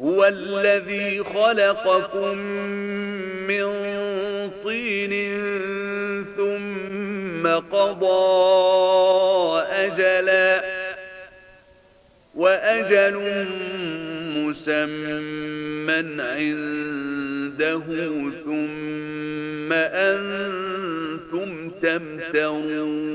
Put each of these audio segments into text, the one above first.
هو الذي خلقكم من طين ثم قضى أجلا وأجل مسمى عنده ثم أنتم تمترون.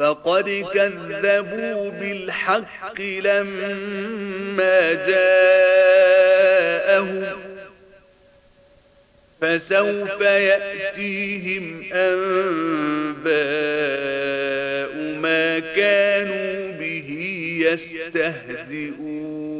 فقد كذبوا بالحق لما جاءهم فسوف يأتيهم أنباء ما كانوا به يستهزئون.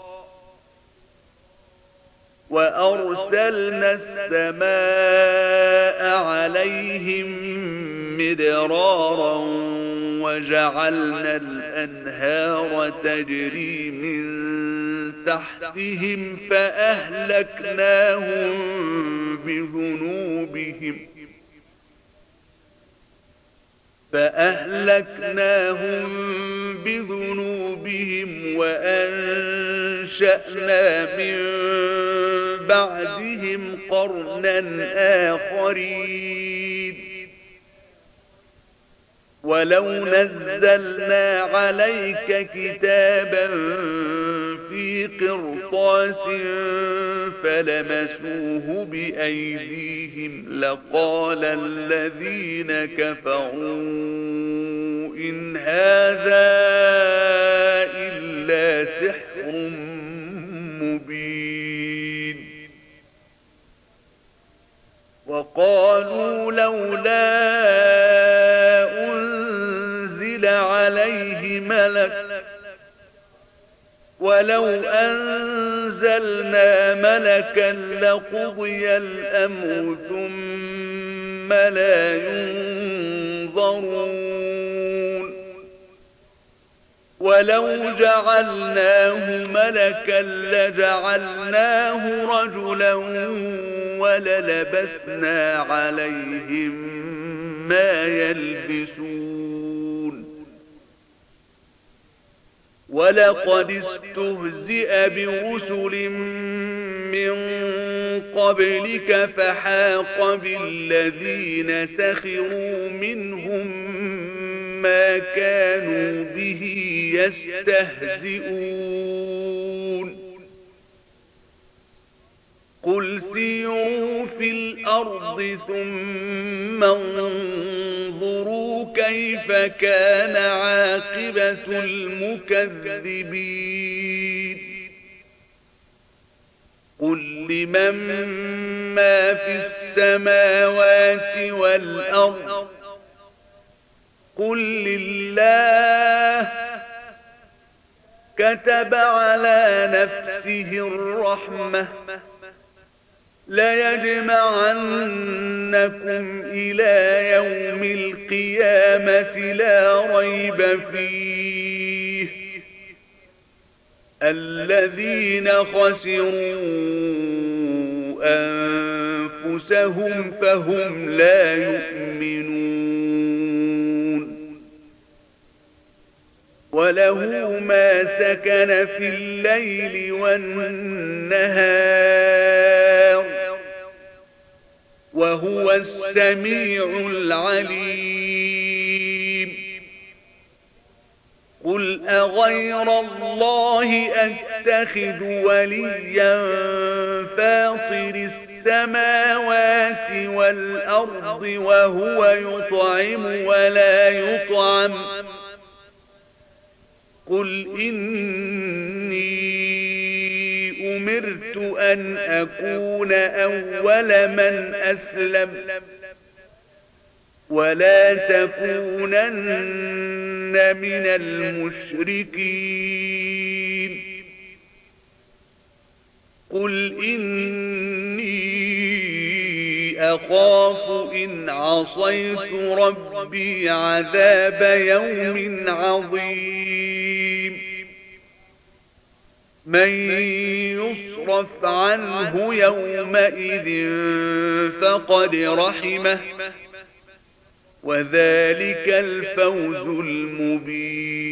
وأرسلنا السماء عليهم مدرارا وجعلنا الأنهار تجري من تحتهم فأهلكناهم بذنوبهم فأهلكناهم بذنوبهم وأنشأنا من بعدهم قرنا آخرين ولو نزلنا عليك كتابا في قرطاس فلمسوه بأيديهم لقال الذين كفروا إن هذا إلا سحر وقالوا لولا أنزل عليه ملك ولو أنزلنا ملكا لقضي الأمر ثم لا ينظرون. ولو جعلناه ملكا لجعلناه رجلا وللبسنا عليهم ما يلبسون. ولقد استهزئ برسل من قبلك فحاق بالذين سخروا منهم ما كانوا به يستهزئون. قل سيروا في الأرض ثم انظروا كيف كان عاقبة المكذبين. قل لمن ما في السماوات والأرض قل لله كتب على نفسه الرحمة ليجمعنكم إلى يوم القيامة لا ريب فيه. الذين خسروا أنفسهم فهم لا يؤمنون. وله ما سكن في الليل والنهار وهو السميع العليم قل أغير الله أتخذ وليا فاطر السماوات والأرض وهو يطعم ولا يطعم قل إني أمرت أن أكون أول من أسلم ولا تكونن من المشركين قل إني أخاف إن عصيت ربي عذاب يوم عظيم. من يصرف عنه يومئذ فقد رحمه وذلك الفوز المبين.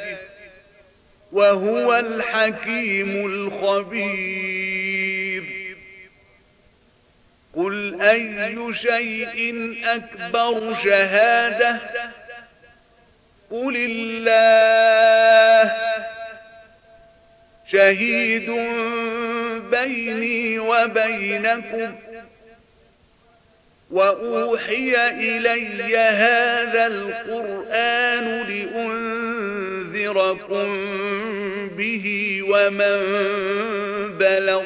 وهو الحكيم الخبير. قل أي شيء أكبر شهادة؟ قل الله. شهيد بيني وبينكم. وأوحي إلي هذا القرآن لأنذركم به ومن بلغ.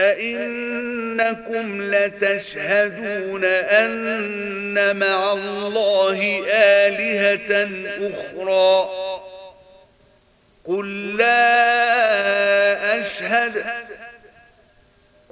أئنكم لتشهدون أن مع الله آلهة أخرى. قل لا أشهد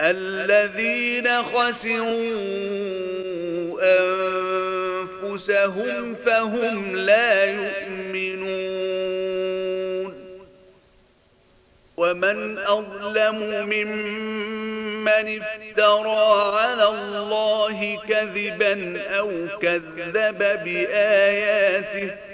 الذين خسروا أنفسهم فهم لا يؤمنون. ومن أظلم ممن افترى على الله كذبا أو كذب بآياته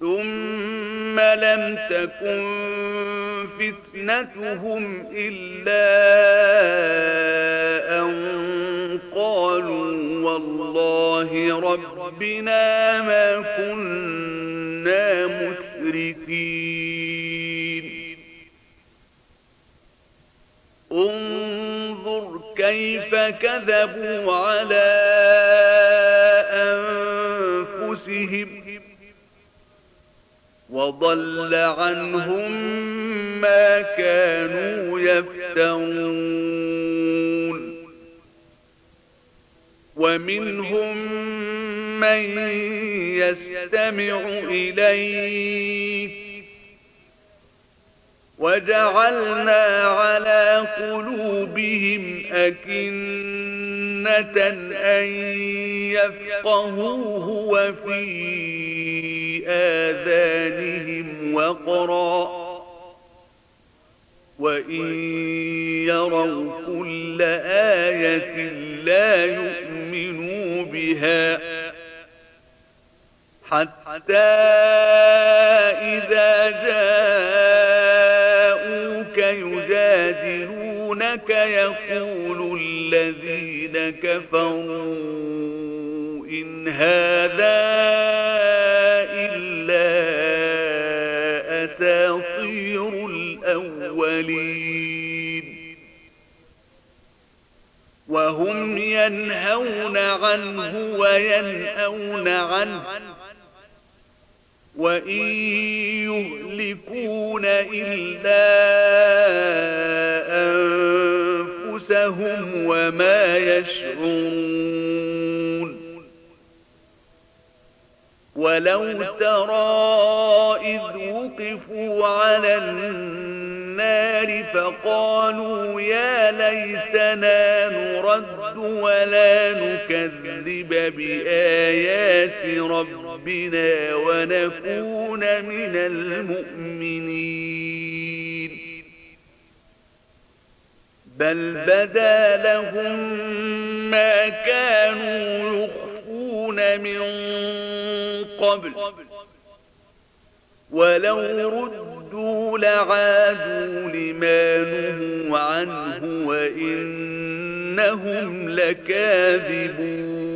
ثم لم تكن فتنتهم إلا أن قالوا والله ربنا ما كنا مشركين انظر كيف كذبوا على أنفسهم وضل عنهم ما كانوا يفترون. ومنهم من يستمع إليك وجعلنا على قلوبهم أكنة أن يفقهوه وفي آذانهم وقرا. وإن يروا كل آية لا يؤمنوا بها حتى إذا جاءوك يجادلونك يقول الذين كفروا إن هذا إلا أساطير الأولين. وهم ينهون عنه وينأون عنه. وإن يهلكون إلا أنفسهم وما يشعرون. ولو ترى إذ وقفوا على النار فقالوا يا ليتنا نرد ولا نكذب بآيات ربنا ونكون من المؤمنين. بل بدا لهم ما كانوا يخفون من قبل ولو ردوا لعادوا لما نهوا عنه وإنهم لكاذبون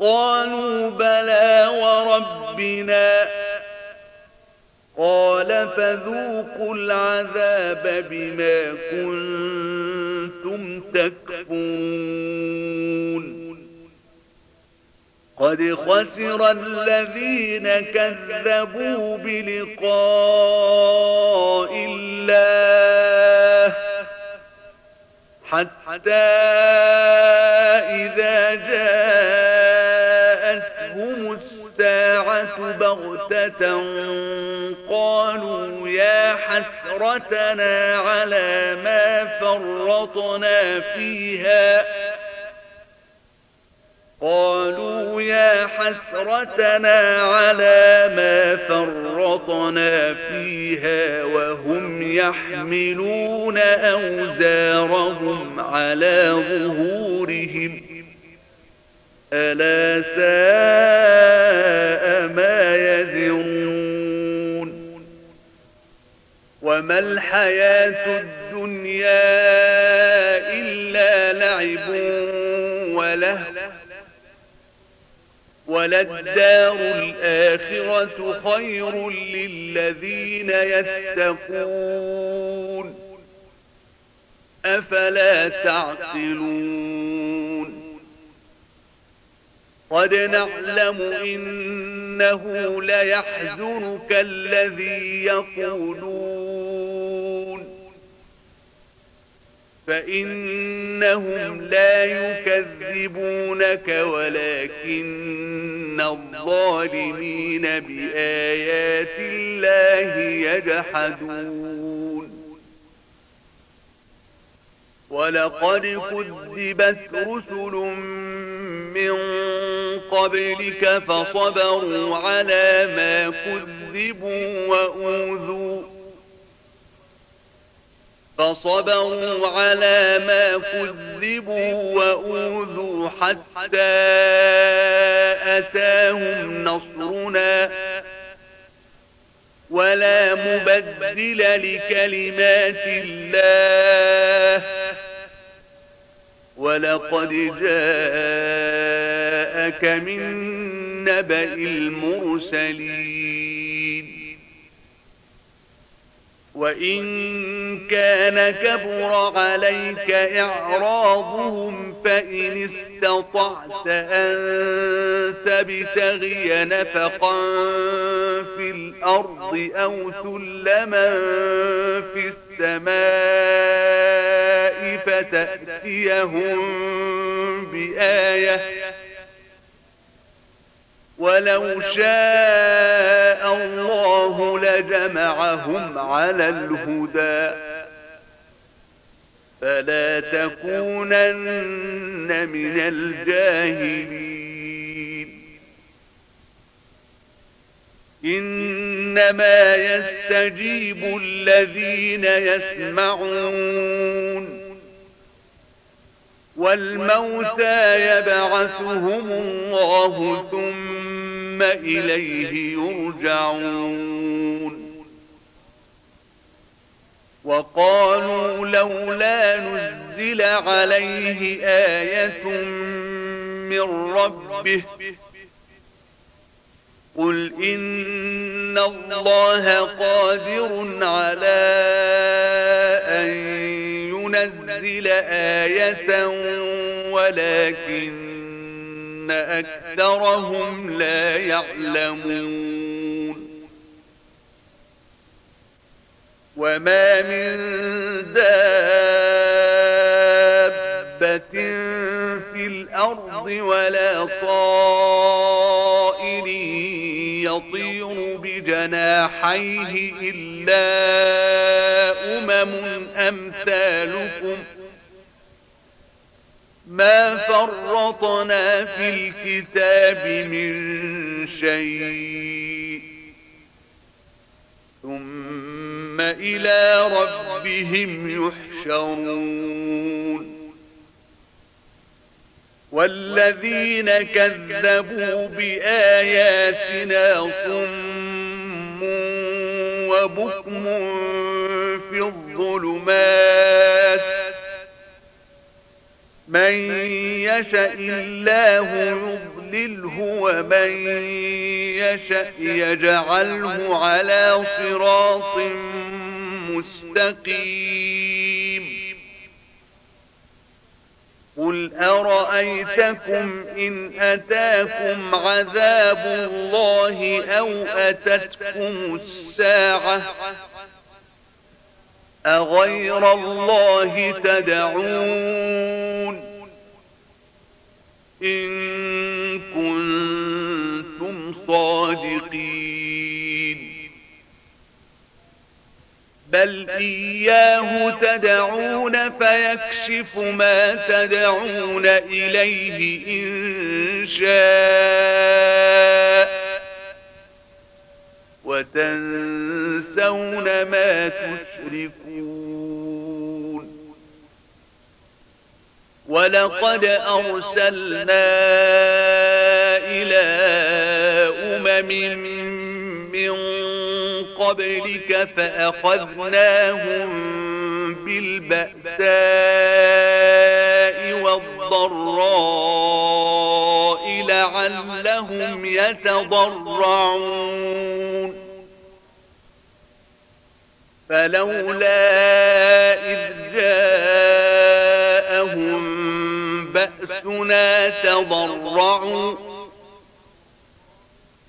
قالوا بلى وربنا. قال فذوقوا العذاب بما كنتم تكفون قد خسر الذين كذبوا بلقاء الله حتى إذا جاءتهم الساعة بغتة قالوا يا حسرتنا على ما فرطنا فيها. قالوا يا حسرتنا على ما فرطنا فيها وهم يحملون أوزارهم على ظهورهم. ألا ساء ما يزرون وما الحياة الدنيا إلا لعب وله وللدار الآخرة خير للذين يتقون أفلا تعقلون قد نعلم إنه ليحزنك الذي يقولون. فإنهم لا يكذبونك ولكن الظالمين بآيات الله يجحدون. ولقد كذبت رسل من قبلك فصبروا على ما كذبوا وأوذوا فصبروا على ما كذبوا وأوذوا حتى أتاهم نصرنا ولا مبدل لكلمات الله ولقد جاءك من نبأ المرسلين. وإن كان كبر عليك إعراضهم فإن استطعت أن تبتغي نفقا في الأرض أو سلما في السماء فتأتيهم بآية ولو شاء الله لجمعهم على الهدى. فلا تكونن من الجاهلين. إنما يستجيب الذين يسمعون. والموتى يبعثهم الله ثم إليه يرجعون. وقالوا لولا نزل عليه آية من ربه قل إن الله قادر على أن ينزل آية ولكن أكثرهم لا يعلمون. وما من دابة في الأرض ولا طائر يطير بجناحيه إلا أمم أمثالكم ما فرطنا في الكتاب من شيء ثم إلى ربهم يحشرون والذين كذبوا بآياتنا وبكم في الظلمات من يشاء الله يضلله ومن يشاء يجعله على صراط مستقيم قل أرأيتكم إن أتاكم عذاب الله أو أتتكم الساعة أغير الله تدعون إن كنتم صادقين بل إياه تدعون فيكشف ما تدعون إليه إن شاء وتنسون ما تشركون ولقد أرسلنا إلى أمم من قبلك فأخذناهم بالبأساء والضراء لعلهم يتضرعون. فلولا إذ جاءهم بأسنا تضرعوا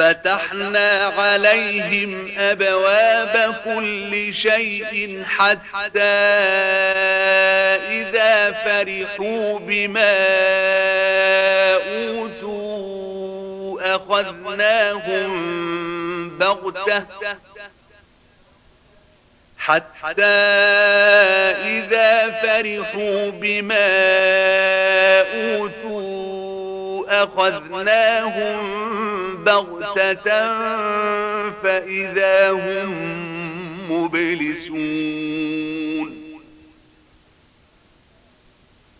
فتحنا عليهم أبواب كل شيء حتى إذا فرحوا بما أوتوا أخذناهم بغتة حتى إذا فرحوا بما أوتوا أخذناهم بغتة فإذا هم مبلسون.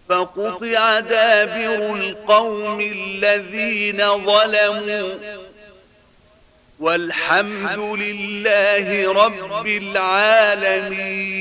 فقطع دابر القوم الذين ظلموا. والحمد لله رب العالمين.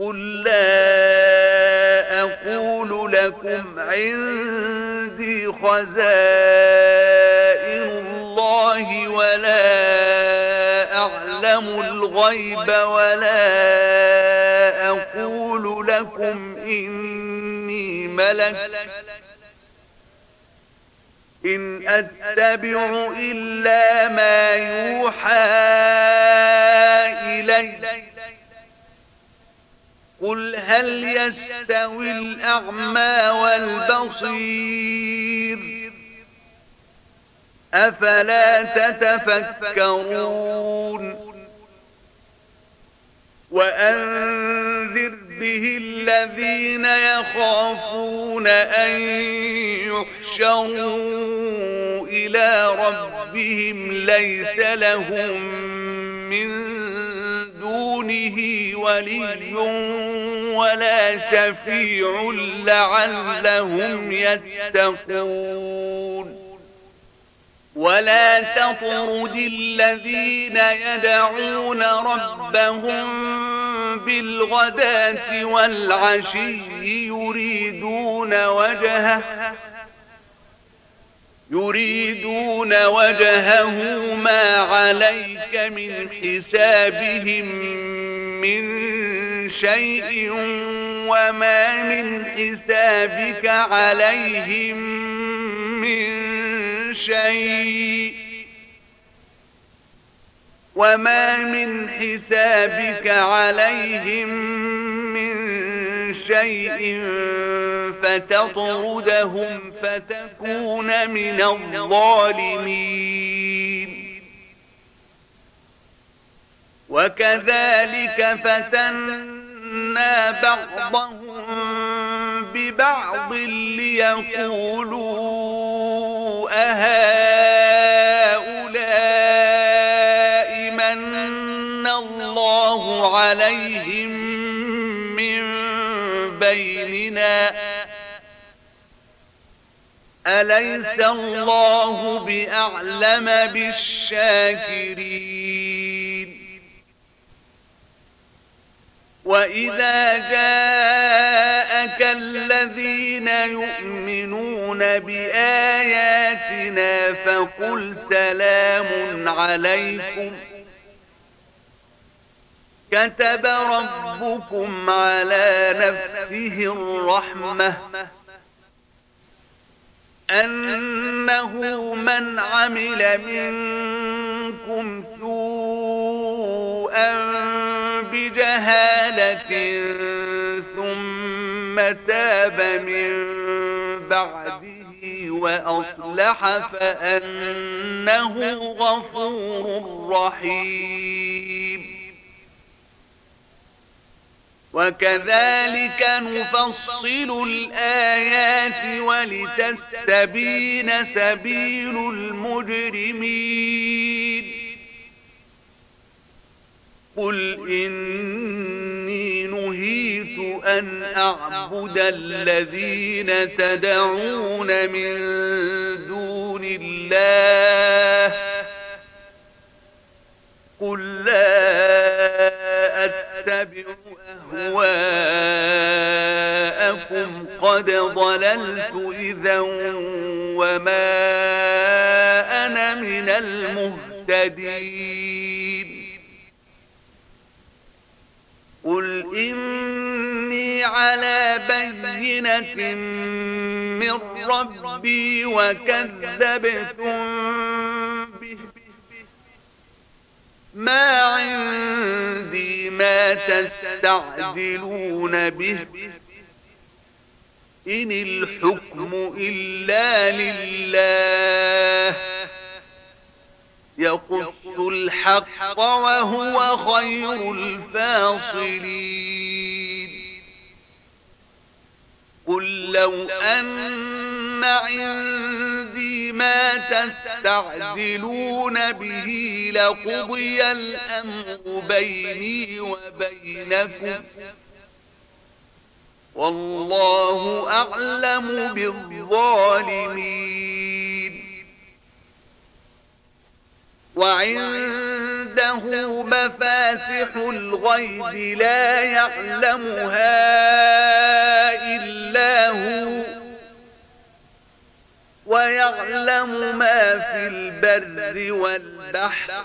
قل لا أقول لكم عندي خزائن الله ولا أعلم الغيب ولا أقول لكم إني ملك إن أتبع إلا ما يوحى إلي قل هل يستوي الأعمى والبصير أفلا تتفكرون وأنذر به الذين يخافون أن يحشروا إلى ربهم ليس لهم من دونه ولي ولا شفيع لعلهم يتقون. ولا تطرد الذين يدعون ربهم بالغداة والعشي يريدون وجهه يريدون وجهه ما عليك من حسابهم من شيء وما من حسابك عليهم من شيء وما من حسابك عليهم من شيء فتطردهم فتكون من الظالمين. وكذلك فتنا بعضهم ببعض ليقولوا أهؤلاء من الله عليهم من بيننا. أليس الله بأعلم بالشاكرين؟ وإذا جاءك الذين يؤمنون بآياتنا فقل سلام عليكم. كتب ربكم على نفسه الرحمة أنه من عمل منكم سوءا بجهل جهالة ثم تاب من بعده وأصلح فأنه غفور رحيم. وكذلك نفصل الآيات ولتستبين سبيل المجرمين. قل إني نهيت أن أعبد الذين تدعون من دون الله. قل لا أتبع أهواءكم قد ضللت إذا وما أنا من المهتدين. قل إني على بينة من ربي وكذبتم به. ما عندي ما تستعجلون به. إن الحكم إلا لله. يقص الحق وهو خير الفاصلين. قل لو أن عندي ما تستعجلون به لقضي الأمر بيني وبينكم. والله أعلم بالظالمين. وعنده مفاتح الغيب لا يعلمها إلا هو ويعلم ما في البر والبحر.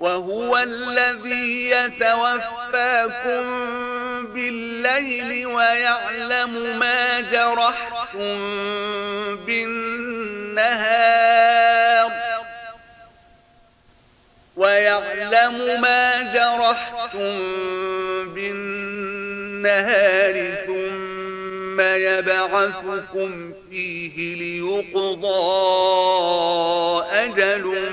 وهو الذي يتوفاكم بالليل ويعلم ما جرحتم بالنهار ويعلم ما جرحتم بالنهار ثم يبعثكم فيه ليقضى أجل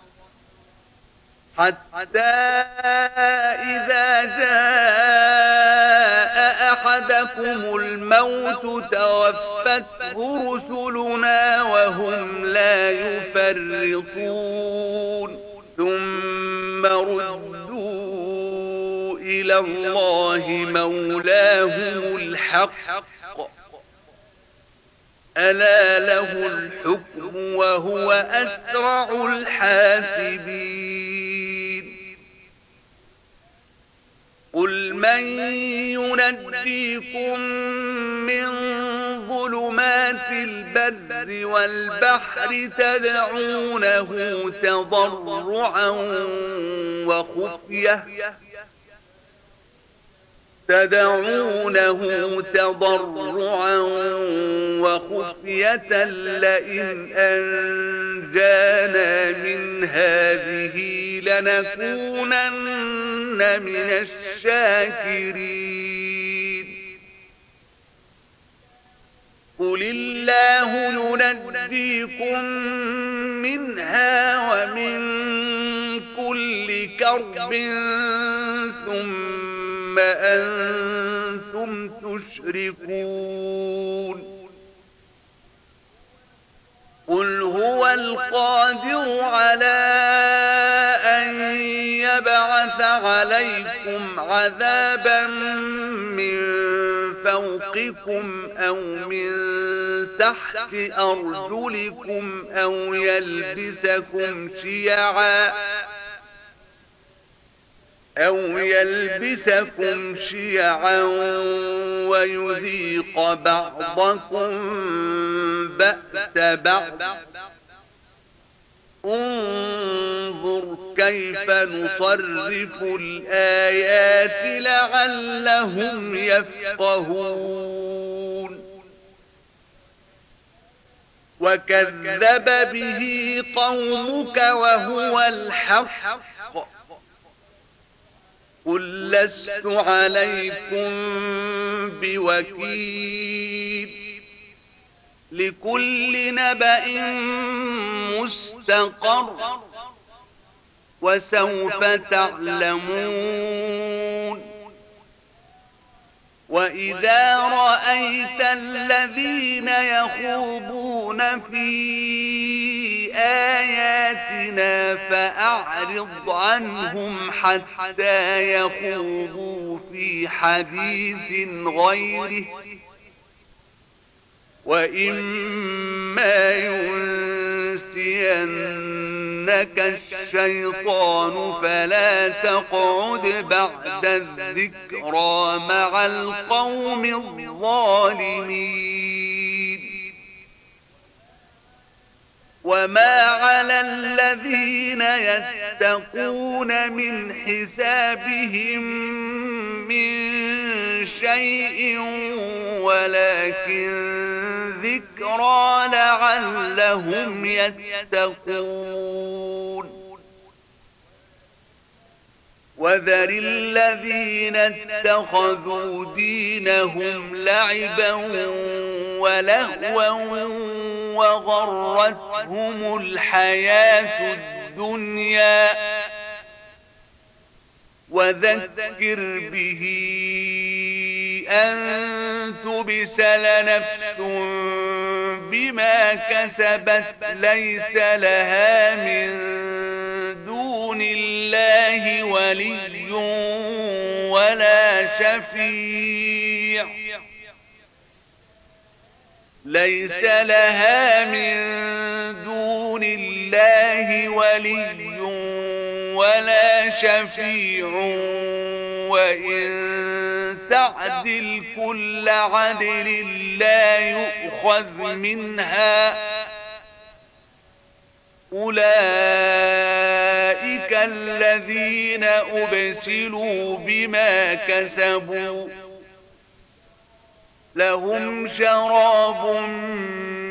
حتى إذا جاء أحدكم الموت توفته رسلنا وهم لا يفرطون. ثم ردوا إلى الله مولاهم الحق. ألا له الحكم وهو أسرع الحاسبين. قل من ينجيكم من ظلمات البر والبحر تدعونه تضرعا وخفية تدعونه تضرعا وخفية لئن أنجانا من هذه لنكونن من الشاكرين. قل الله ينجيكم منها ومن كل كرب ثم أنتم تشركون. قل هو القادر على أن يبعث عليكم عذابا من فوقكم أو من تحت أرجلكم أو يلبسكم شيعا. أو يلبسكم شيعا ويذيق بعضكم بأس بعض. انظر كيف نصرف الآيات لعلهم يفقهون. وكذب به قومك وهو الحق. قل لست عليكم بوكيل لكل نبأ مستقر وسوف تعلمون وإذا رأيت الذين يخوضون في آياتنا فأعرض عنهم حتى يخوضوا في حديث غيره. وإما ينسينك الشيطان فلا تقعد بعد الذكرى مع القوم الظالمين. وما على الذين يتقون من حسابهم من شيء ولكن ذكرى لعلهم يتقون وذر الذين اتخذوا دينهم لعبا ولهوا وغرتهم الحياة الدنيا وذكر به أن تبسل نفس بما كسبت ليس لها من دون الله ولي ولا شفيع. ليس لها من دون الله ولي ولا شفيع وإن تعدل كل عدل لا يؤخذ منها أولئك الذين أبسلوا بما كسبوا لهم شراب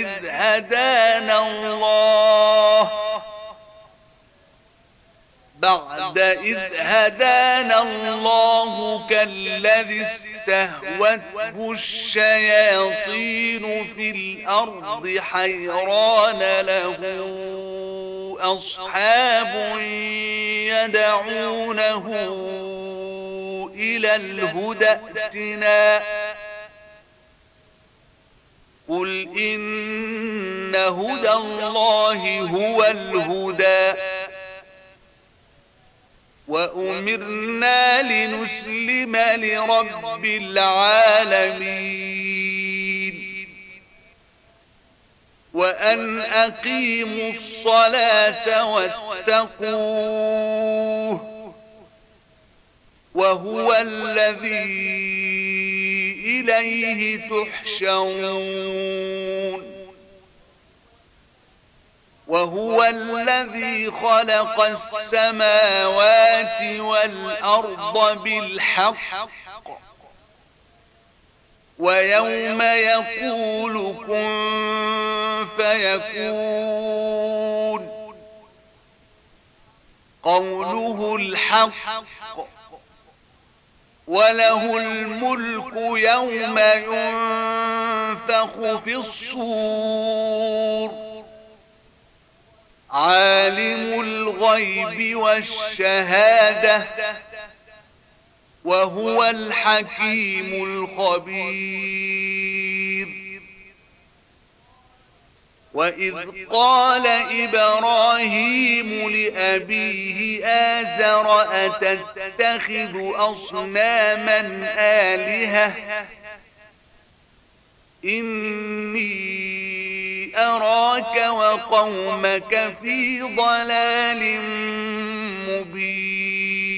إذ هدانا الله. بعد إذ هدانا الله كالذي استهوته الشياطين في الأرض حيران له أصحاب يدعونه إلى الهدى ائتنا قل إن هدى الله هو الهدى وأمرنا لنسلم لرب العالمين وأن أقيموا الصلاة واتقوه وهو الذي إليه تحشرون. وهو الذي خلق السماوات والأرض بالحق. ويوم يقول كن فيكون. قوله الحق. وله الملك يوم ينفخ في الصور. عالم الغيب والشهادة وهو الحكيم الخبير. وإذ قال إبراهيم لأبيه آزر أتتخذ أصناما آلهة؟ إني أراك وقومك في ضلال مبين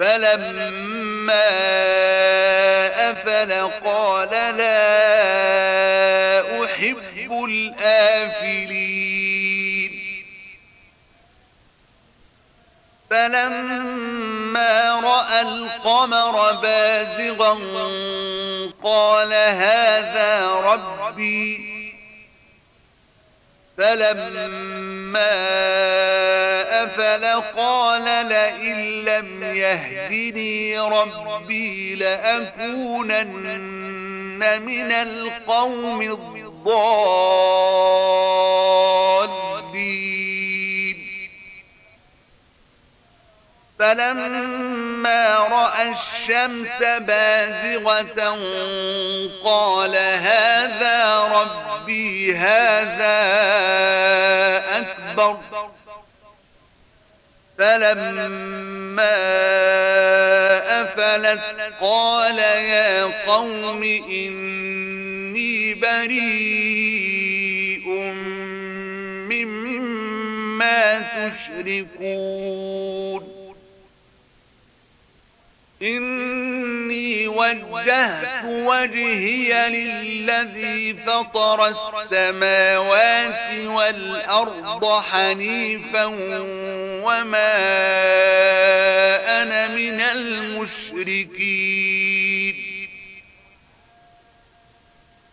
فلما أفل قال لا أحب الآفلين. فلما رأى القمر بازغا قال هذا ربي. فلما أفل قال لئن لم يهدني ربي لأكونن من القوم الضالين. فلما رأى الشمس بازغة قال هذا ربي هذا أكبر. فلما أفلت قال يا قوم إني بريء مما تشركون. وجهت وجهي للذي فطر السماوات والأرض حنيفا وما أنا من المشركين.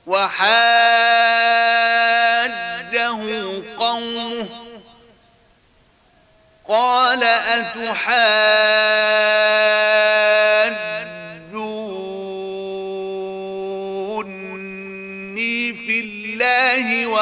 وحاجه قومه قال أتحاجوني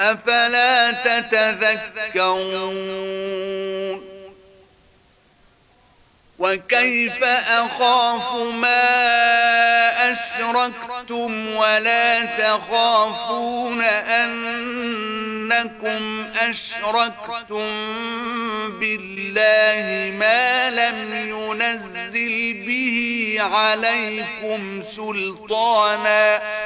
أفلا تتذكرون؟ وكيف أخاف ما أشركتم ولا تخافون أنكم أشركتم بالله ما لم ينزل به عليكم سلطانا؟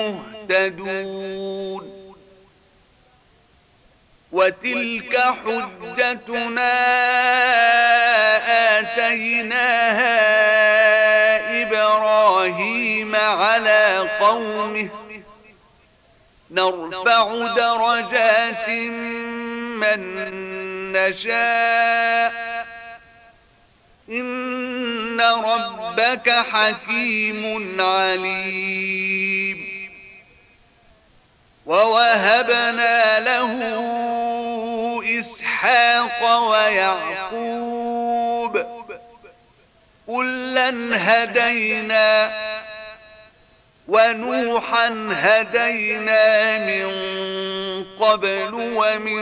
مهتدون وتلك حجتنا آتيناها إبراهيم على قومه نرفع درجات من نشاء إن ربك حكيم عليم ووهبنا له إسحاق ويعقوب كلا هدينا ونوحا هدينا من قبل ومن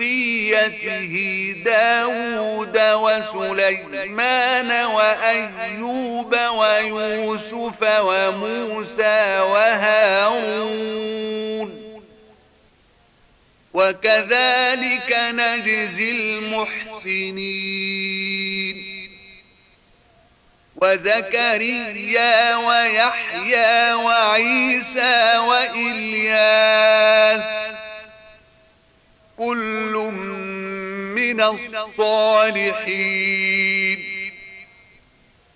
ذريته داود وسليمان وأيوب ويوسف وموسى وهارون. وكذلك نجزي المحسنين. وزكريا ويحيى وعيسى وإلياس. كل من الصالحين.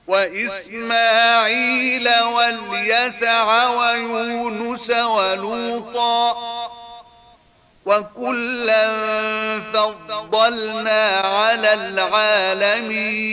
وإسماعيل واليسع ويونس ولوطا وكلا فضلنا على العالمين.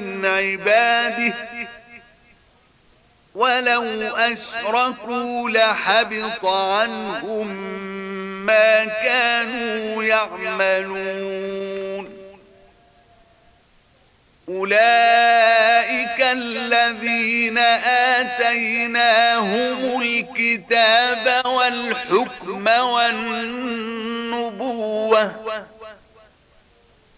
من عباده ولو أشركوا لحبط عنهم ما كانوا يعملون. أولئك الذين آتيناهم الكتاب والحكم والنبوة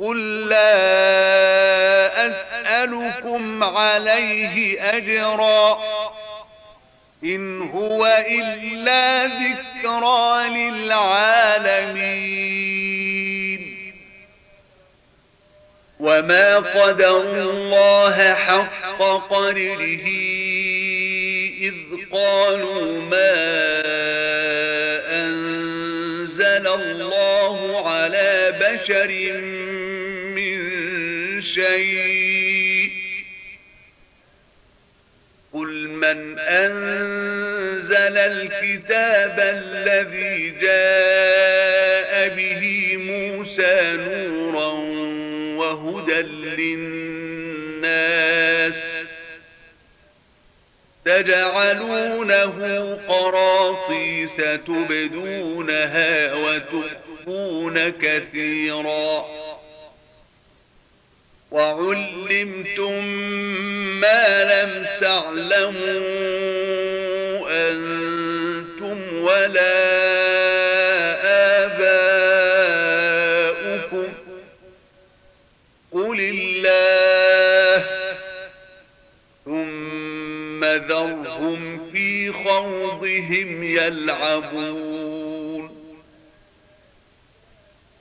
قل لا أسألكم عليه أجرا إن هو إلا ذكرى للعالمين. وما قدر الله حق قدره إذ قالوا ما بشر شيء. قل من أنزل الكتاب الذي جاء به موسى نورا وهدى للناس تجعلونه قراطيس تبدونها وتخفون كثيراً. وعلمتم ما لم تعلموا أنتم ولا آباؤكم. قل الله ثم ذرهم في خوضهم يلعبون.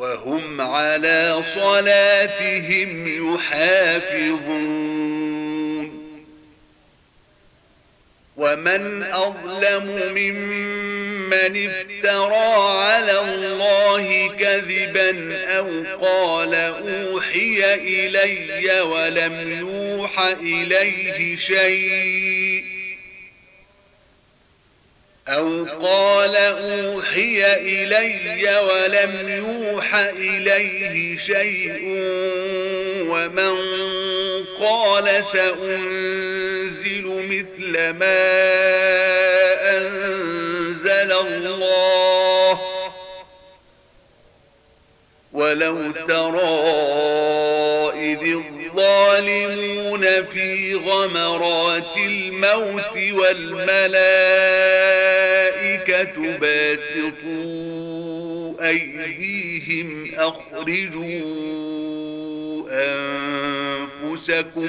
وهم على صلاتهم يحافظون. ومن أظلم ممن افترى على الله كذبا أو قال أوحي إلي ولم يوح إليه شيء أو قال أوحي إلي ولم يوح إليه شيء ومن قال سأنزل مثل ما أنزل الله ولو ترى إذ الظالمون في غمرات الموت والملائكة باسطوا أيديهم أخرجوا أنفسكم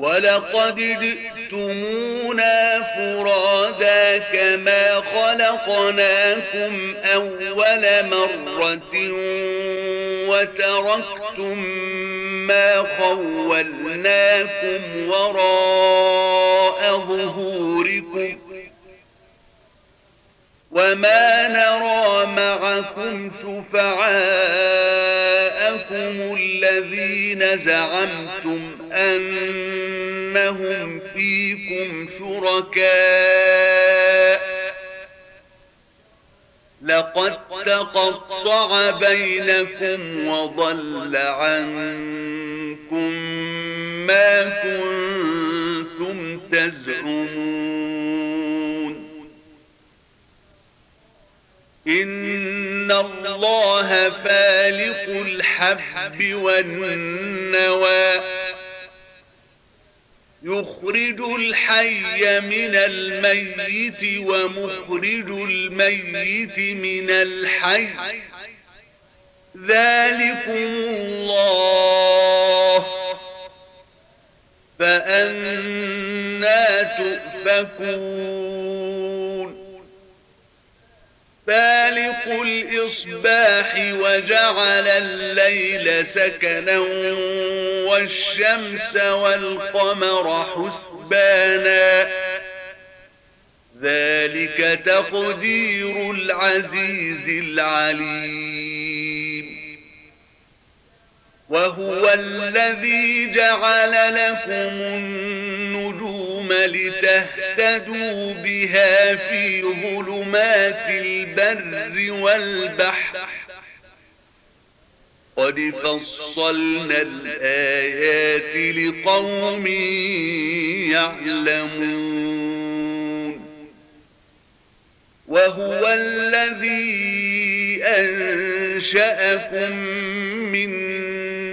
ولقد جئتمونا فرادا كما خلقناكم أول مرة وتركتم ما خولناكم وراء ظهوركم وما نرى معكم شفعاءكم الذين زعمتم أنهم فيكم شركاء. لقد تقطع بينكم وضل عنكم ما كنتم تزعمون. إن الله فالق الحب والنوى. يخرج الحي من الميت ومخرج الميت من الحي. ذلكم الله. فأنا تؤفكون. فالق الإصباح وجعل الليل سكنا والشمس والقمر حسبانا ذلك تقدير العزيز العليم. وهو الذي جعل لكم النجوم لتهتدوا بها في ظلمات البر والبحر. قد فصلنا الآيات لقوم يعلمون. وهو الذي أنشأكم من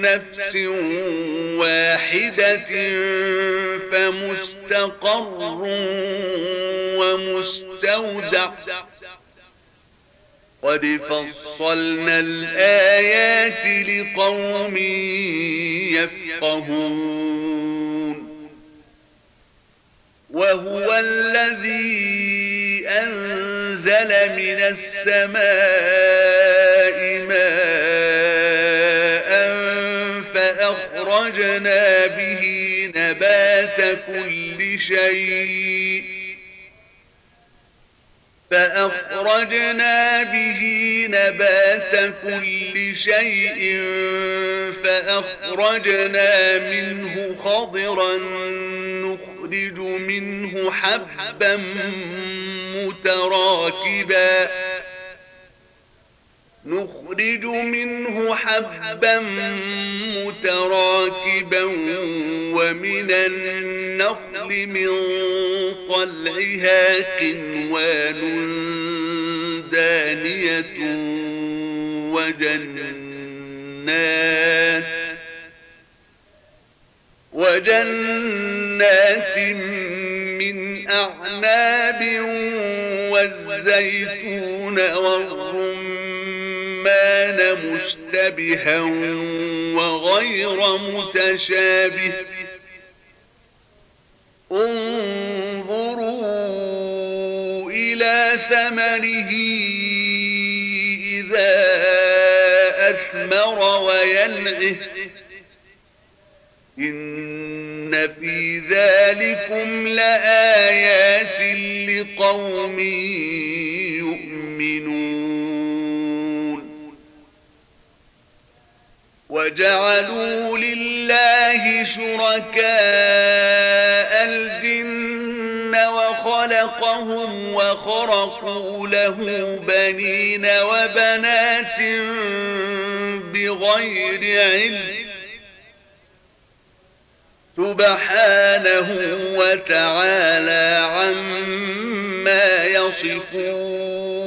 نفس واحدة فمستقر ومستودع. قد فصلنا الآيات لقوم يفقهون. وهو الذي أنزل من السماء فأخرجنا به نبات كل شيء. فأخرجنا به نبات كل شيء فأخرجنا منه خضرا نخرج منه حبا متراكبا. نخرج منه حبا متراكبا ومن النخل من طلعها قنوان دانية وجنات وجنات من أعناب والزيتون والرمان الرحمن مشتبها وغير متشابه. انظروا إلى ثمره إذا أثمر وينعه إن في ذلكم لآيات لقوم وجعلوا لله شركاء الجن وخلقهم وخرقوا له بنين وبنات بغير علم. سبحانه وتعالى عما يصفون.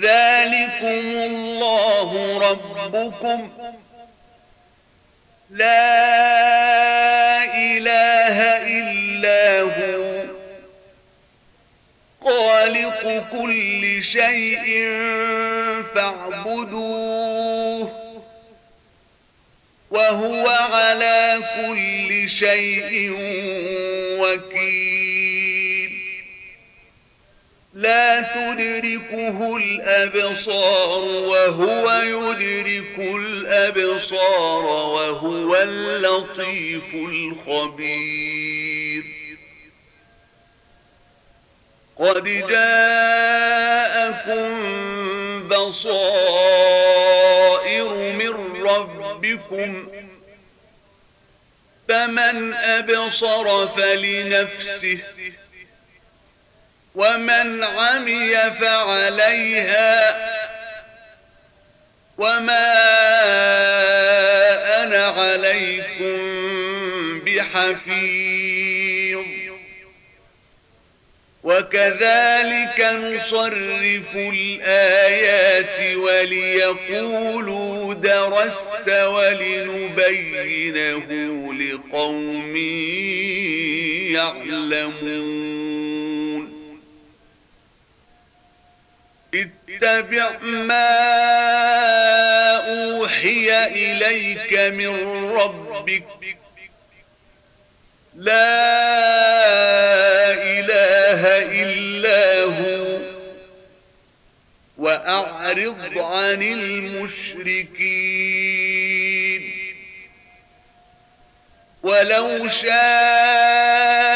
ذلكم الله ربكم. لا إله إلا هو. خالق كل شيء فاعبدوه. وهو على كل شيء وكيل. لا تدركه الأبصار وهو يدرك الأبصار وهو اللطيف الخبير. قد جاءكم بصائر من ربكم فمن أبصر فلنفسه ومن عمي فعليها وما أنا عليكم بحفيظ. وكذلك نصرف الآيات وليقولوا درست ولنبينه لقوم يعلمون. اتبع ما أوحي إليك من ربك. لا إله إلا هو. وأعرض عن المشركين. ولو شاء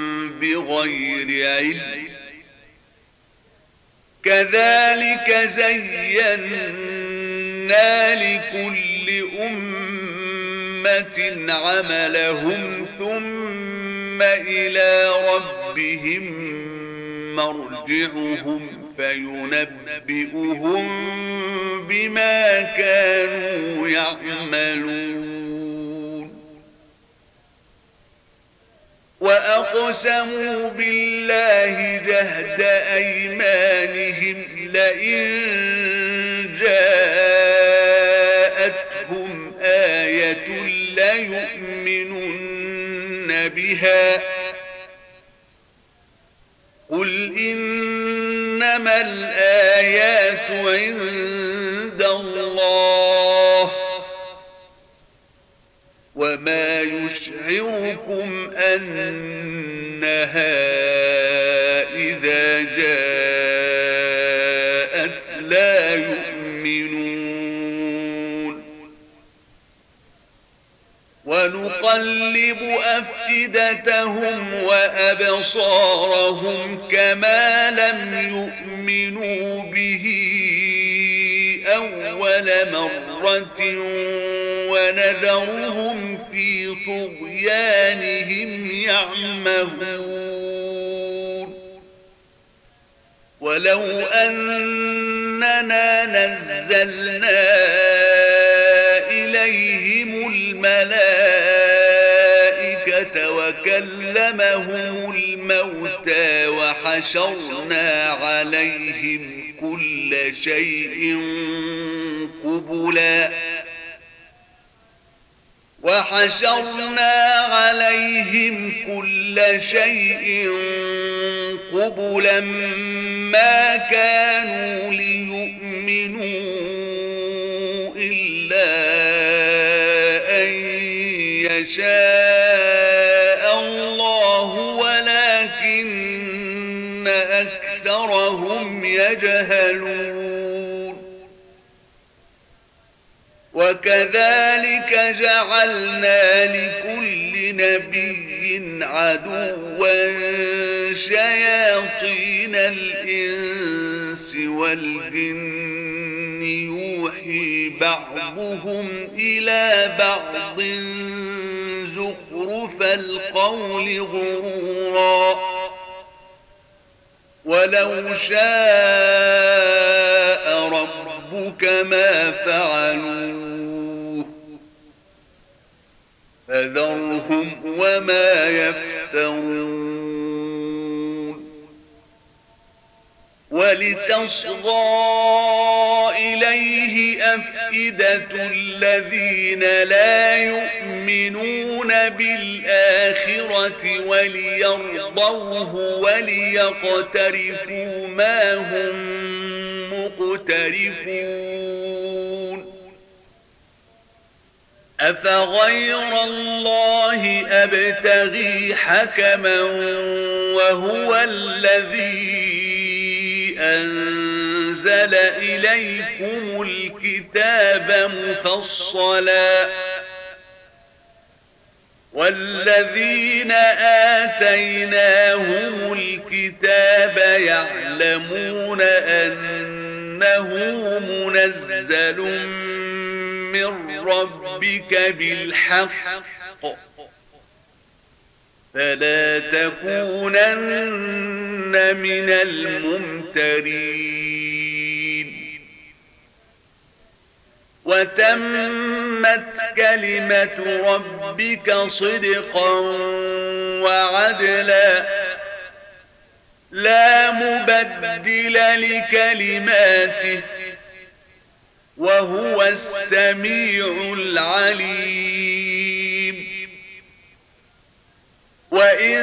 بغير علم. كذلك زينا لكل أمة عملهم ثم إلى ربهم مرجعهم فينبئهم بما كانوا يعملون. وأقسموا بالله جهد أيمانهم لئن جاءتهم آية ليؤمنن بها قل إنما الآيات عند الله وما يشعركم أنها إذا جاءت لا يؤمنون ونقلب أفئدتهم وأبصارهم كما لم يؤمنوا به أول مرة ونذرهم في طغيانهم يعمهون. ولو أننا نزلنا إليهم الملائكة وكلمهم الموتى وحشرنا عليهم كل شيء قبلا وحشرنا عليهم كل شيء قبلا ما كانوا ليؤمنوا إلا أن يشاء وكذلك جعلنا لكل نبي عدوا شياطين الإنس والجن. يوحي بعضهم إلى بعض. زخرف القول غرورا. ولو شاء ربك ما فعلوه فذرهم وما يفترون. ولتصغى إليه أفئدة الذين لا يؤمنون بالآخرة وليرضوه وليقترفوا ما هم مقترفون. أفغير الله أبتغي حكما وهو الذي أنزل إليكم الكتاب مفصلا والذين آتيناهم الكتاب يعلمون أنه منزل من ربك بالحق. فلا تكونن من الممترين. وتمت كلمة ربك صدقا وعدلا. لا مبدل لكلماته. وهو السميع العليم. وإن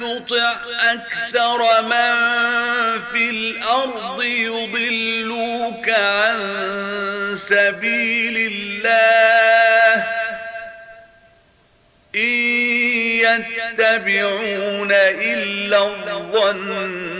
تطع أكثر من في الأرض يضلوك عن سبيل الله. إن يتبعون إلا الظن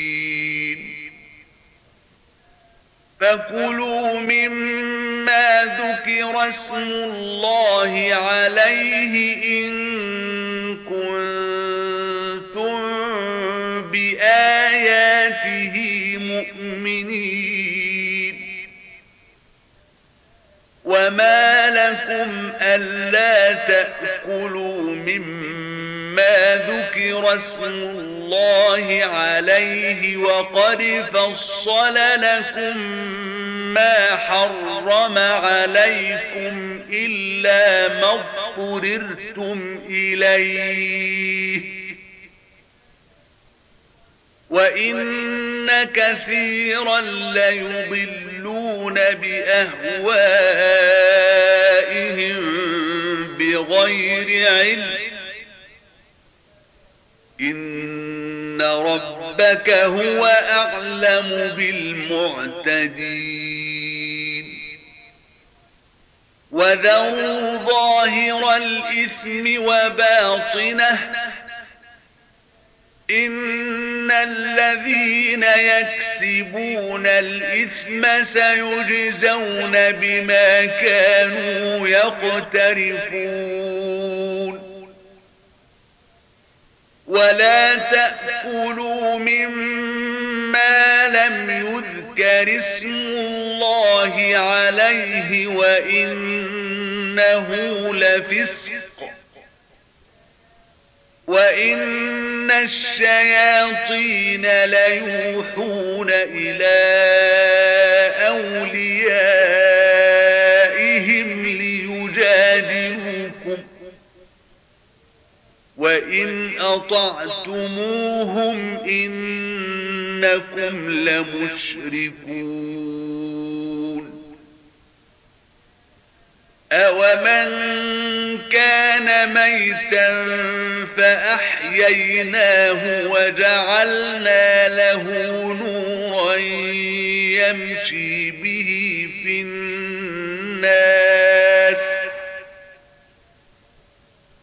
فكلوا مما ذكر اسم الله عليه إن كنتم بآياته مؤمنين وما لكم ألا تأكلوا مما ذكر اسم الله عليه وقد فصل لكم ما حرم عليكم إلا ما اضطررتم إليه وإن كثيرا ليضلون بأهوائهم بغير علم إن ربك هو أعلم بالمعتدين وذروا ظاهر الإثم وباطنه إن الذين يكسبون الإثم سيجزون بما كانوا يقترفون ولا تأكلوا مما لم يذكر اسم الله عليه وإنه لفسق وإن الشياطين ليوحون إلى أوليائهم وإن أطعتموهم إنكم لمشركون أومن كان ميتا فأحييناه وجعلنا له نورا يمشي به في الناس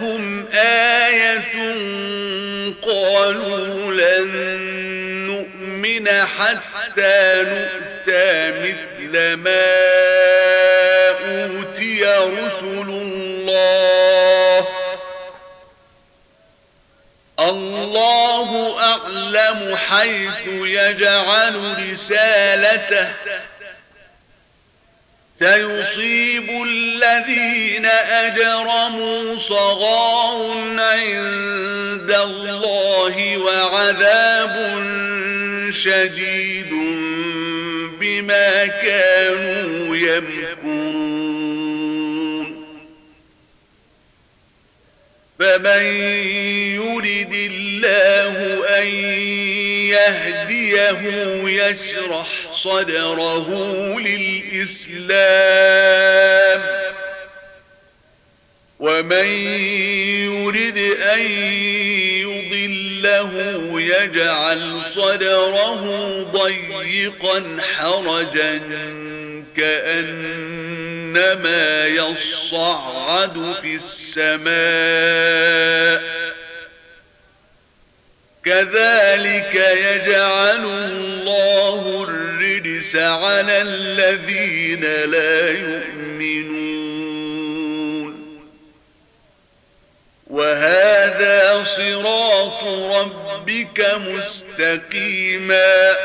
جاءتهم آية قالوا لن نؤمن حتى نؤتى مثل ما أوتي رسل الله. الله أعلم حيث يجعل رسالته. سيصيب الذين أجرموا صغار عند الله وعذاب شديد بما كانوا يمكرون. فمن يرد الله أن يهديه يشرح صدره للإسلام. ومن يرد أن يضله يجعل صدره ضيقا حرجا كأنما يصعد في السماء. كذلك يجعل الله الرجس على الذين لا يؤمنون. وهذا صراط ربك مستقيما.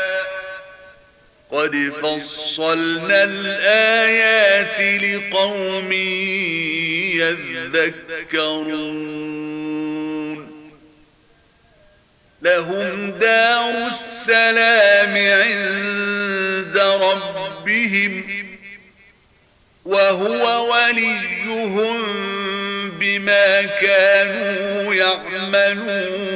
قد فصلنا الآيات لقوم يذكرون. لهم دار السلام عند ربهم وهو وليهم بما كانوا يعملون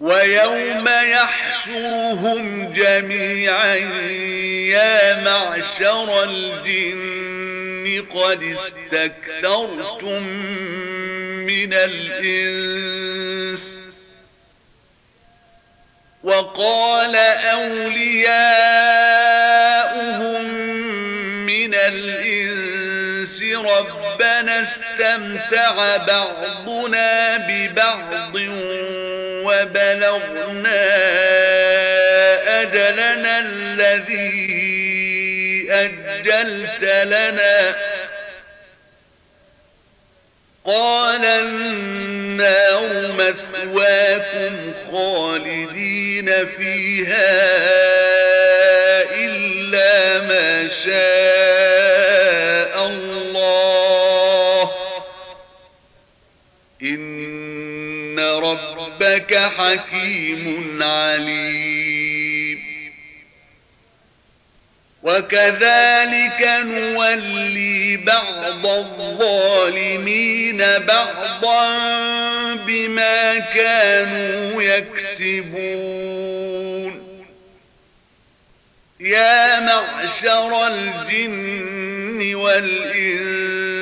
ويوم يحشرهم جميعا يا معشر الجن قد استكثرتم من الإنس وقال أولياؤهم من الإنس ربنا استمتع بعضنا ببعض وبلغنا أجلنا الذي أجلت لنا. قال النار مثواكم خالدين فيها إلا ما شاء الله. إن ربك حكيم عليم. وكذلك نولي بعض الظالمين بعضا بما كانوا يكسبون. يا معشر الجن والإنس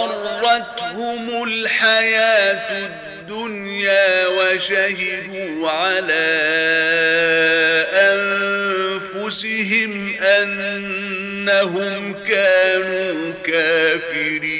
وغرتهم الحياة الدنيا وشهدوا على أنفسهم أنهم كانوا كافرين.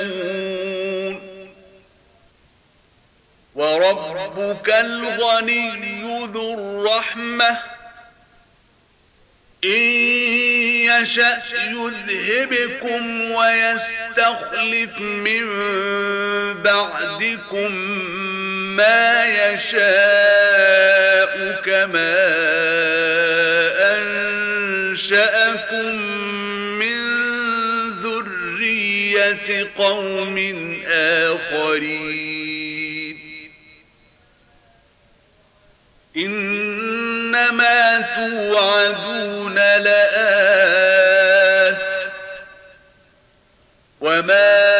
يعملون وربك الغني ذو الرحمة. إن يشأ يذهبكم ويستخلف من بعدكم ما يشاء كما أنشأكم قوم آخرين. إنما توعدون لآت. وما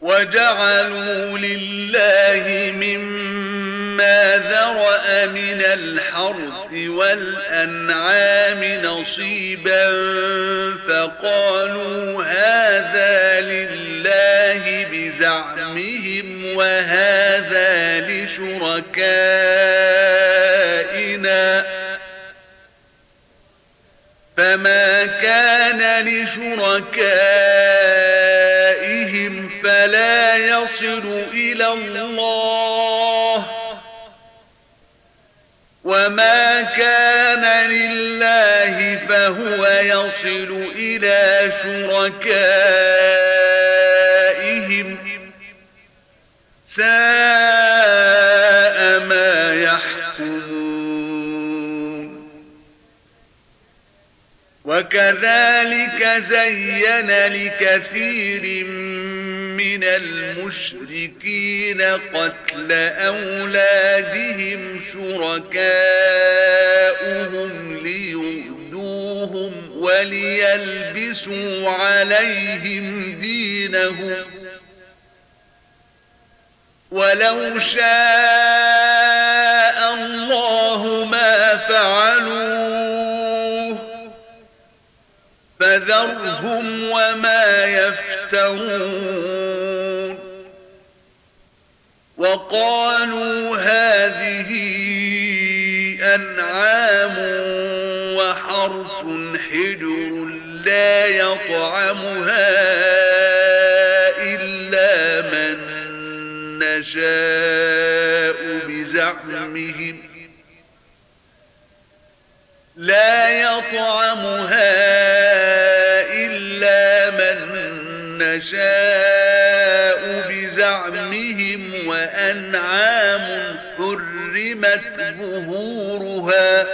وجعلوا لله مما ذرأ من الحرث والأنعام نصيبا فقالوا هذا لله بزعمهم وهذا لشركائنا فما كان لشركائهم فلا يصل إلى الله وما كان لله فهو يصل إلى شركائهم ساء وكذلك زين لكثير من المشركين قتل أولادهم شركاؤهم ليؤذوهم وليلبسوا عليهم دينهم. ولو شاء الله ما فعلوه فذرهم وما يفترون. وقالوا هذه أنعام وحرث حجر لا يطعمها نشاء بزعمهم. لا يطعمها نشاء بزعمهم وأنعام حرمت ظهورها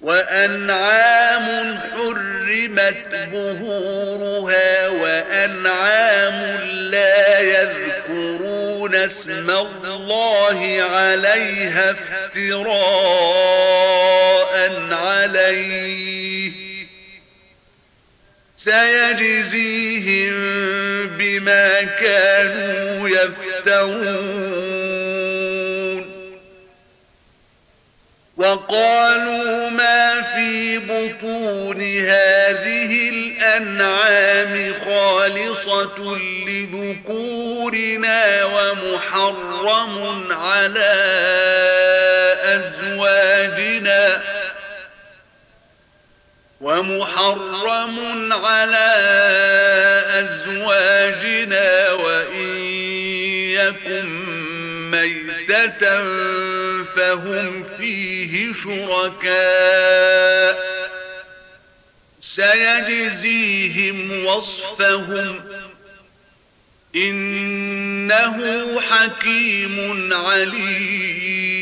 وأنعام حرمت ظهورها وأنعام لا يذكرون اسم الله عليها افتراء عليه سيجزيهم بما كانوا يفترون. وقالوا ما في بطون هذه الأنعام خالصة لذكورنا ومحرم على أزواجنا ومحرم على أزواجنا وإن يكن ميتة فهم فيه شركاء. سيجزيهم وصفهم. إنه حكيم عليم.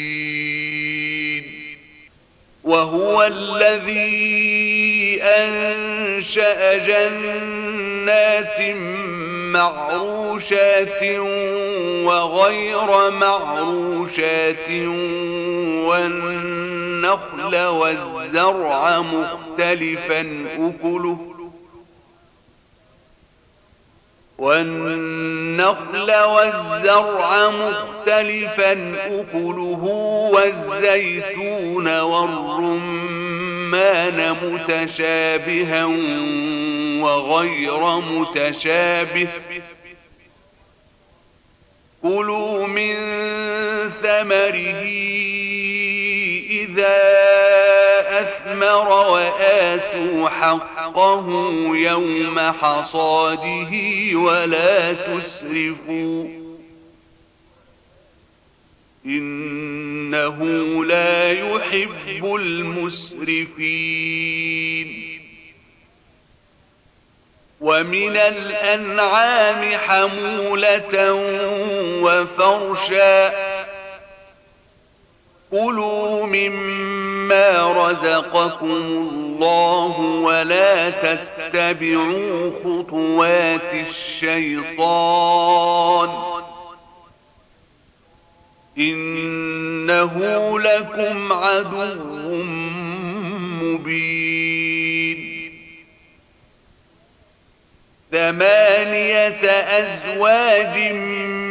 وهو الذي أنشأ جنات معروشات وغير معروشات والنخل والزرع مختلفا أكله والنخل والزرع مختلفا أكله والزيتون والرمان متشابها وغير متشابه. كلوا من ثمره إذا أثمر وآتوا حقه يوم حصاده ولا تسرفوا إنه لا يحب المسرفين ومن الأنعام حمولة وفرشا كلوا مما رزقكم الله ولا تتبعوا خطوات الشيطان إنه لكم عدو مبين ثمانية أزواج من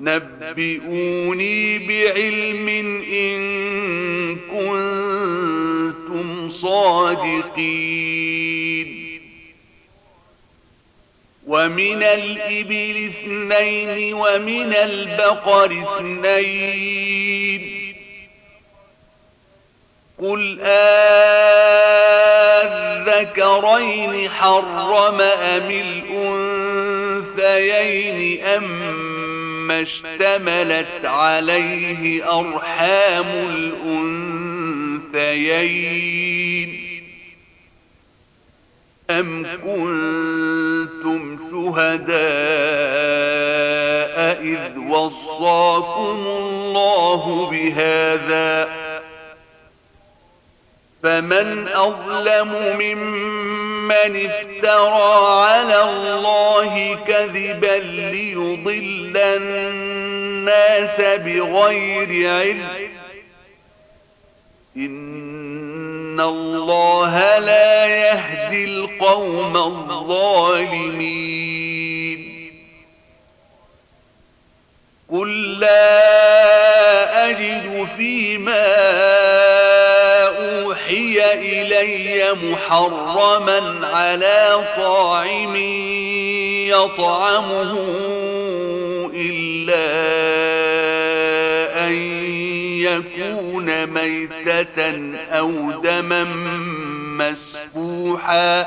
نبئوني بعلم إن كنتم صادقين. ومن الإبل اثنين ومن البقر اثنين. قل آذكرين حرم أم الأنثيين أم اشتملت عليه أرحام الأنثيين. أم كنتم شهداء إذ وصاكم الله بهذا؟ فمن أظلم ممن افترى على الله كذبا ليضل الناس بغير علم. إن الله لا يهدي القوم الظالمين. قل لا أجد فيما أوحي إلي محرما على طاعم يطعمه إلا أن يكون ميتة أو دما مسفوحا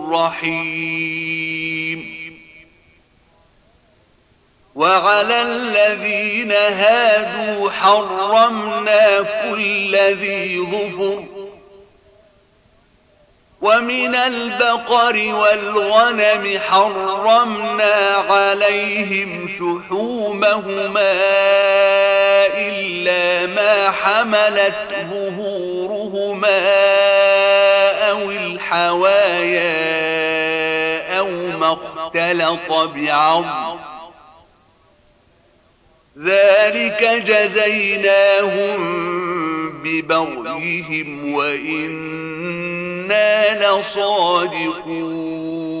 رحيم وعلى الذين هادوا حرمنا كل ذي ظفر ومن البقر والغنم حرمنا عليهم شحومهما إلا ما حملت ظهورهما أو الحوايا اختلط بعض. ذلك جزيناهم ببغيهم وإنا لصادقون.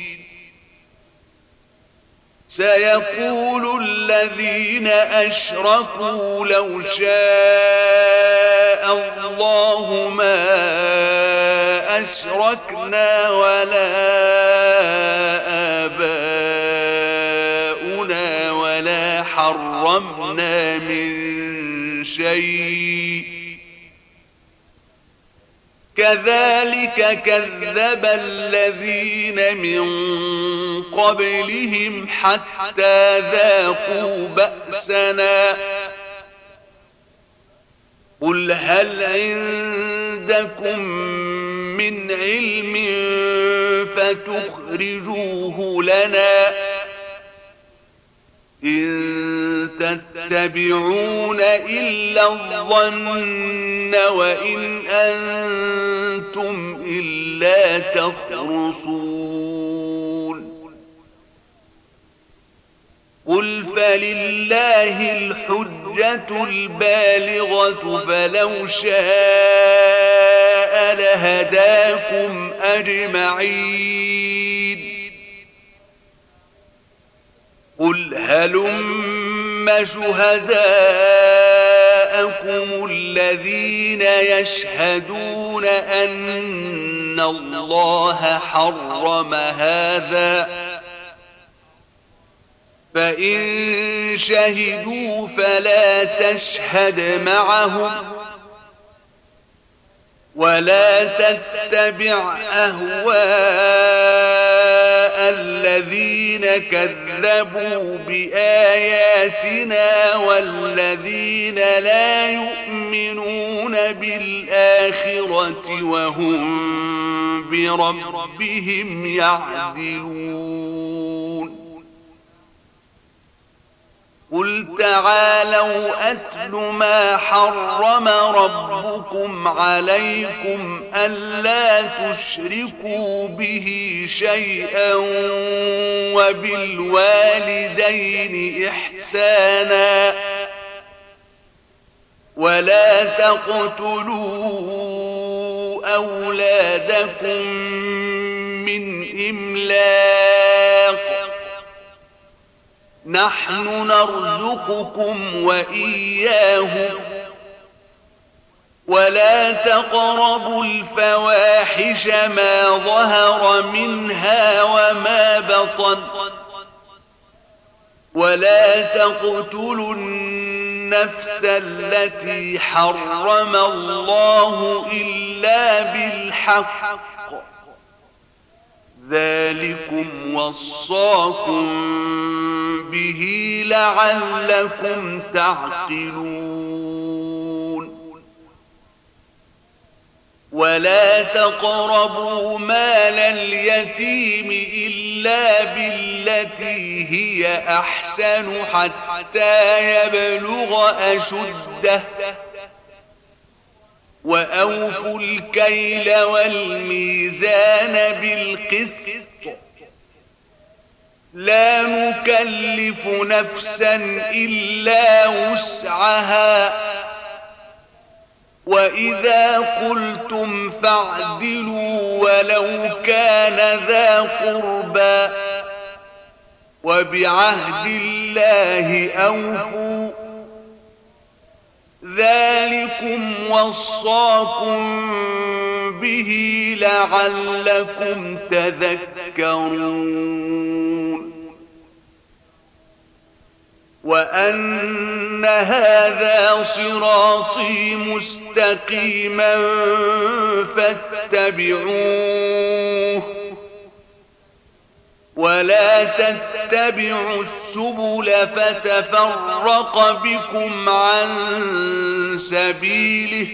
سيقول الذين أشركوا لو شاء الله ما أشركنا ولا آباؤنا ولا حرمنا من شيء كذلك كذب الذين من قبلهم حتى ذاقوا بأسنا. قل هل عندكم من علم فتخرجوه لنا إن تتبعون إلا الظن وإن أنتم إلا تخرصون. قل فلله الحجة البالغة فلو شاء لهداكم أجمعين. قل هلم شهداءكم الذين يشهدون أن الله حرم هذا فإن شهدوا فلا تشهد معهم ولا تتبع أهواء الذين الذين كذبوا بآياتنا والذين لا يؤمنون بالآخرة وهم بربهم يعدلون. قل تعالوا أتل ما حرم ربكم عليكم ألا تشركوا به شيئا وبالوالدين إحسانا ولا تقتلوا أولادكم من إملاق نحن نرزقكم وإياهم. ولا تقربوا الفواحش ما ظهر منها وما بطن. ولا تقتلوا النفس التي حرم الله إلا بالحق. ذلكم وصاكم به لعلكم تعقلون. ولا تقربوا مال اليتيم إلا بالتي هي أحسن حتى يبلغ أشده. وأوفوا الكيل والميزان بالقسط. لا نكلف نفسا إلا وسعها. وإذا قلتم فاعدلوا ولو كان ذا قربى وبعهد الله أوفوا. ذلكم وصاكم به لعلكم تذكرون وأن هذا صراطي مستقيما فاتبعوه ولا تتبعوا السبل فتفرق بكم عن سبيله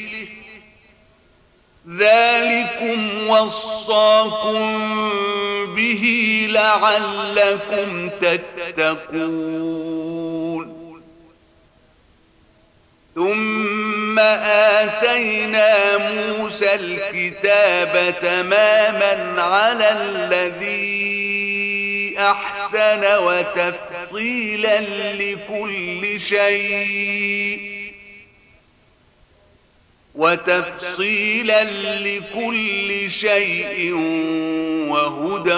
ذلكم وصاكم به لعلكم تتقون. ثم آتينا موسى الكتاب تماما على الذي أحسن وتفصيلا لكل شيء. وتفصيلا لكل شيء وهدى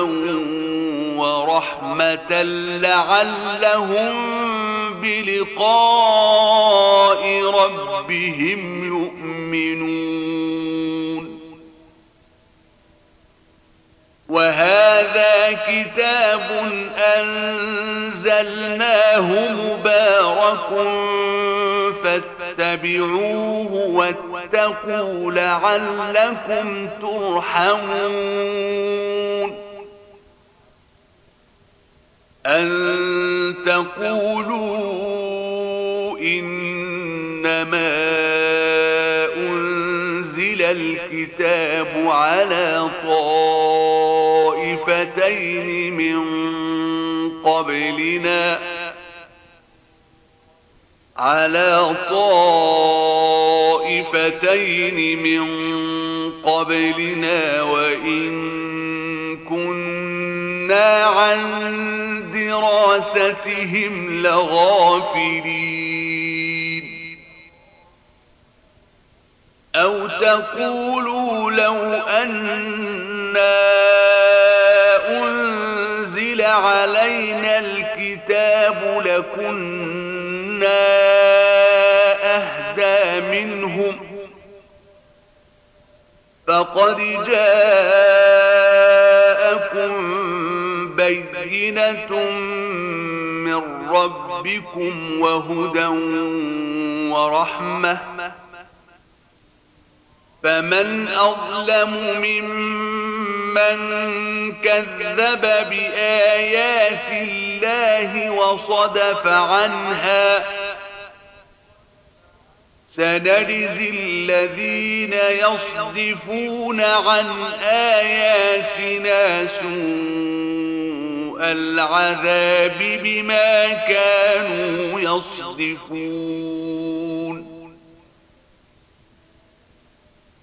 ورحمة لعلهم بلقاء ربهم يؤمنون. وهذا كتاب أنزلناه مبارك فاتبعوه واتقوا لعلكم ترحمون. أن تقولوا إنما أنزل الكتاب على طائفتين من قبلنا على طائفتين من قبلنا وإن كنا عن دراستهم لغافلين. أو تقولوا لو أنا أنزل علينا الكتاب لكنا أهدى منهم فقد جاءكم بينة من ربكم وهدى ورحمة فمن أظلم ممن من كذب بآيات الله وصدف عنها سنجزي الذين يصدفون عن آياتنا سوء العذاب بما كانوا يصدفون.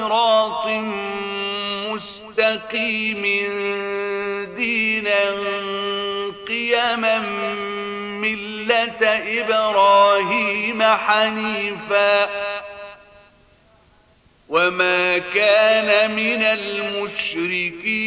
صراط مستقيم دينا قيما ملة إبراهيم حنيفا وما كان من المشركين